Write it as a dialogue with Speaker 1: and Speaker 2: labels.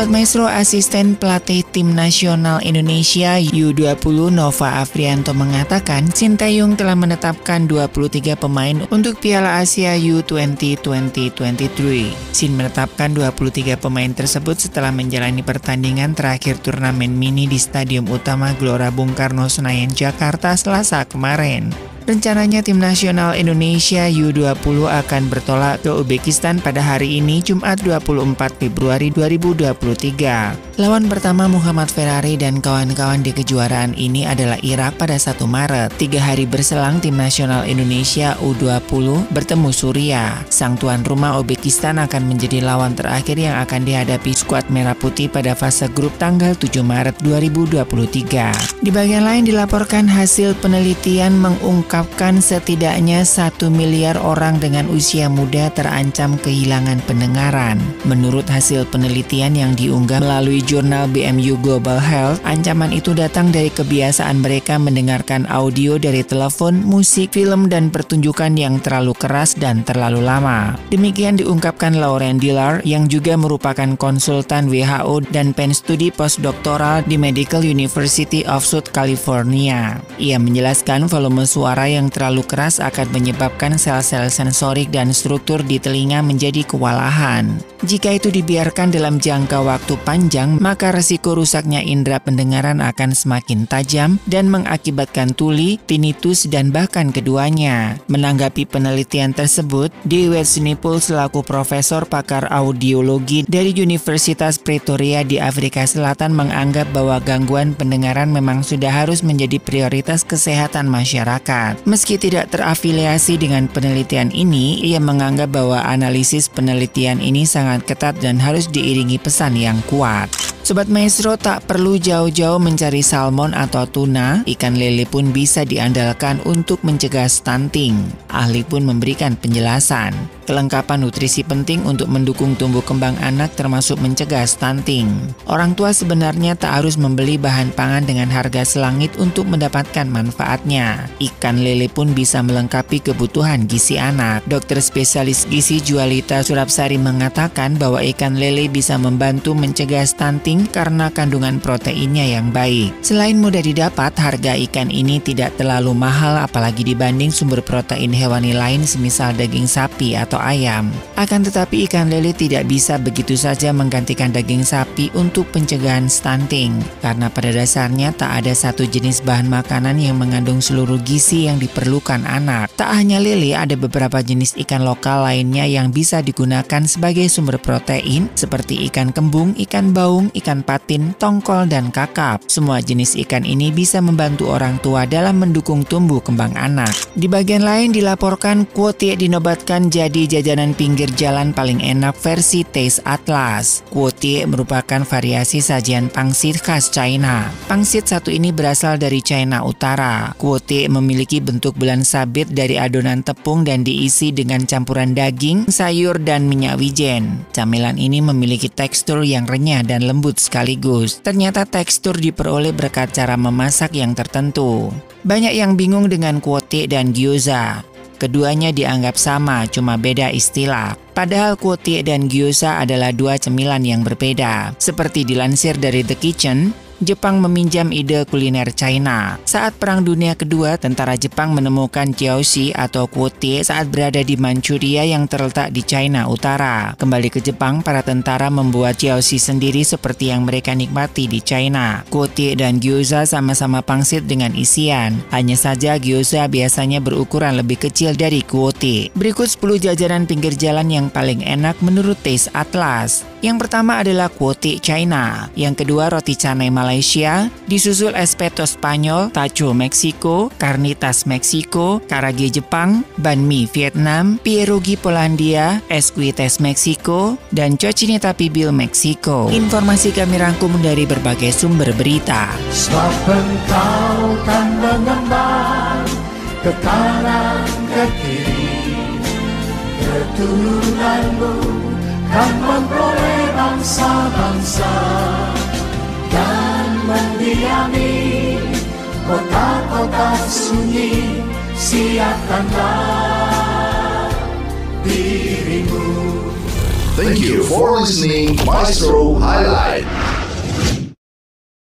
Speaker 1: Sobat Maestro, asisten pelatih tim nasional Indonesia U20 Nova Afrianto mengatakan Sintayong telah menetapkan 23 pemain untuk Piala Asia U20 2023. Sin menetapkan 23 pemain tersebut setelah menjalani pertandingan terakhir turnamen mini di Stadion Utama Gelora Bung Karno Senayan Jakarta Selasa kemarin. Rencananya tim nasional Indonesia U20 akan bertolak ke Uzbekistan pada hari ini Jumat 24 Februari 2023. Lawan pertama Muhammad Ferrari dan kawan-kawan di kejuaraan ini adalah Irak pada 1 Maret. Tiga hari berselang tim nasional Indonesia U20 bertemu Suria. Sang tuan rumah Uzbekistan akan menjadi lawan terakhir yang akan dihadapi skuad Merah Putih pada fase grup tanggal 7 Maret 2023. Di bagian lain dilaporkan hasil penelitian mengungkap mengungkapkan setidaknya satu miliar orang dengan usia muda terancam kehilangan pendengaran. Menurut hasil penelitian yang diunggah melalui jurnal BMU Global Health, ancaman itu datang dari kebiasaan mereka mendengarkan audio dari telepon, musik, film, dan pertunjukan yang terlalu keras dan terlalu lama. Demikian diungkapkan Lauren Dillard yang juga merupakan konsultan WHO dan penstudi postdoktoral di Medical University of South California. Ia menjelaskan volume suara yang terlalu keras akan menyebabkan sel-sel sensorik dan struktur di telinga menjadi kewalahan. Jika itu dibiarkan dalam jangka waktu panjang, maka resiko rusaknya indera pendengaran akan semakin tajam dan mengakibatkan tuli, tinnitus, dan bahkan keduanya. Menanggapi penelitian tersebut, Dewey Snipul selaku profesor pakar audiologi dari Universitas Pretoria di Afrika Selatan menganggap bahwa gangguan pendengaran memang sudah harus menjadi prioritas kesehatan masyarakat. Meski tidak terafiliasi dengan penelitian ini, ia menganggap bahwa analisis penelitian ini sangat ketat dan harus diiringi pesan yang kuat. Sobat Maestro tak perlu jauh-jauh mencari salmon atau tuna, ikan lele pun bisa diandalkan untuk mencegah stunting. Ahli pun memberikan penjelasan. Kelengkapan nutrisi penting untuk mendukung tumbuh kembang anak termasuk mencegah stunting. Orang tua sebenarnya tak harus membeli bahan pangan dengan harga selangit untuk mendapatkan manfaatnya. Ikan lele pun bisa melengkapi kebutuhan gizi anak. Dokter spesialis gizi Jualita Surapsari mengatakan bahwa ikan lele bisa membantu mencegah stunting karena kandungan proteinnya yang baik. Selain mudah didapat, harga ikan ini tidak terlalu mahal apalagi dibanding sumber protein hewani lain semisal daging sapi atau ayam. Akan tetapi ikan lele tidak bisa begitu saja menggantikan daging sapi untuk pencegahan stunting karena pada dasarnya tak ada satu jenis bahan makanan yang mengandung seluruh gizi yang diperlukan anak. Tak hanya lele, ada beberapa jenis ikan lokal lainnya yang bisa digunakan sebagai sumber protein seperti ikan kembung, ikan baung, ikan patin, tongkol, dan kakap. Semua jenis ikan ini bisa membantu orang tua dalam mendukung tumbuh kembang anak. Di bagian lain dilaporkan kuotie dinobatkan jadi jajanan pinggir jalan paling enak versi Taste Atlas. Kuotie merupakan variasi sajian pangsit khas China. Pangsit satu ini berasal dari China Utara. Kuotie memiliki bentuk bulan sabit dari adonan tepung dan diisi dengan campuran daging, sayur, dan minyak wijen. Camilan ini memiliki tekstur yang renyah dan lembut sekaligus. Ternyata tekstur diperoleh berkat cara memasak yang tertentu. Banyak yang bingung dengan kuotie dan gyoza. Keduanya dianggap sama, cuma beda istilah. Padahal kuotie dan gyoza adalah dua cemilan yang berbeda. Seperti dilansir dari The Kitchen, Jepang meminjam ide kuliner China. Saat Perang Dunia Kedua, tentara Jepang menemukan jiaoxi atau kuotie saat berada di Manchuria yang terletak di China Utara. Kembali ke Jepang, para tentara membuat jiaoxi sendiri seperti yang mereka nikmati di China. Kuotie dan gyoza sama-sama pangsit dengan isian. Hanya saja gyoza biasanya berukuran lebih kecil dari kuotie. Berikut 10 jajanan pinggir jalan yang paling enak menurut Taste Atlas. Yang pertama adalah kuotie China. Yang kedua roti canai Malaysia Malaysia, disusul Espeto Spanyol, Tacho Meksiko, Carnitas Meksiko, Karage Jepang, Banmi Vietnam, Pierogi Polandia, Esquites Meksiko, dan Cocinita Pibil Meksiko. Informasi kami rangkum dari berbagai sumber berita.
Speaker 2: Sebab engkau kan mengembang ke kanan ke kiri Keturunanmu kan memperoleh bangsa-bangsa kota-kota sunyi Siapkanlah dirimu
Speaker 3: Thank you for listening Maestro Highlight.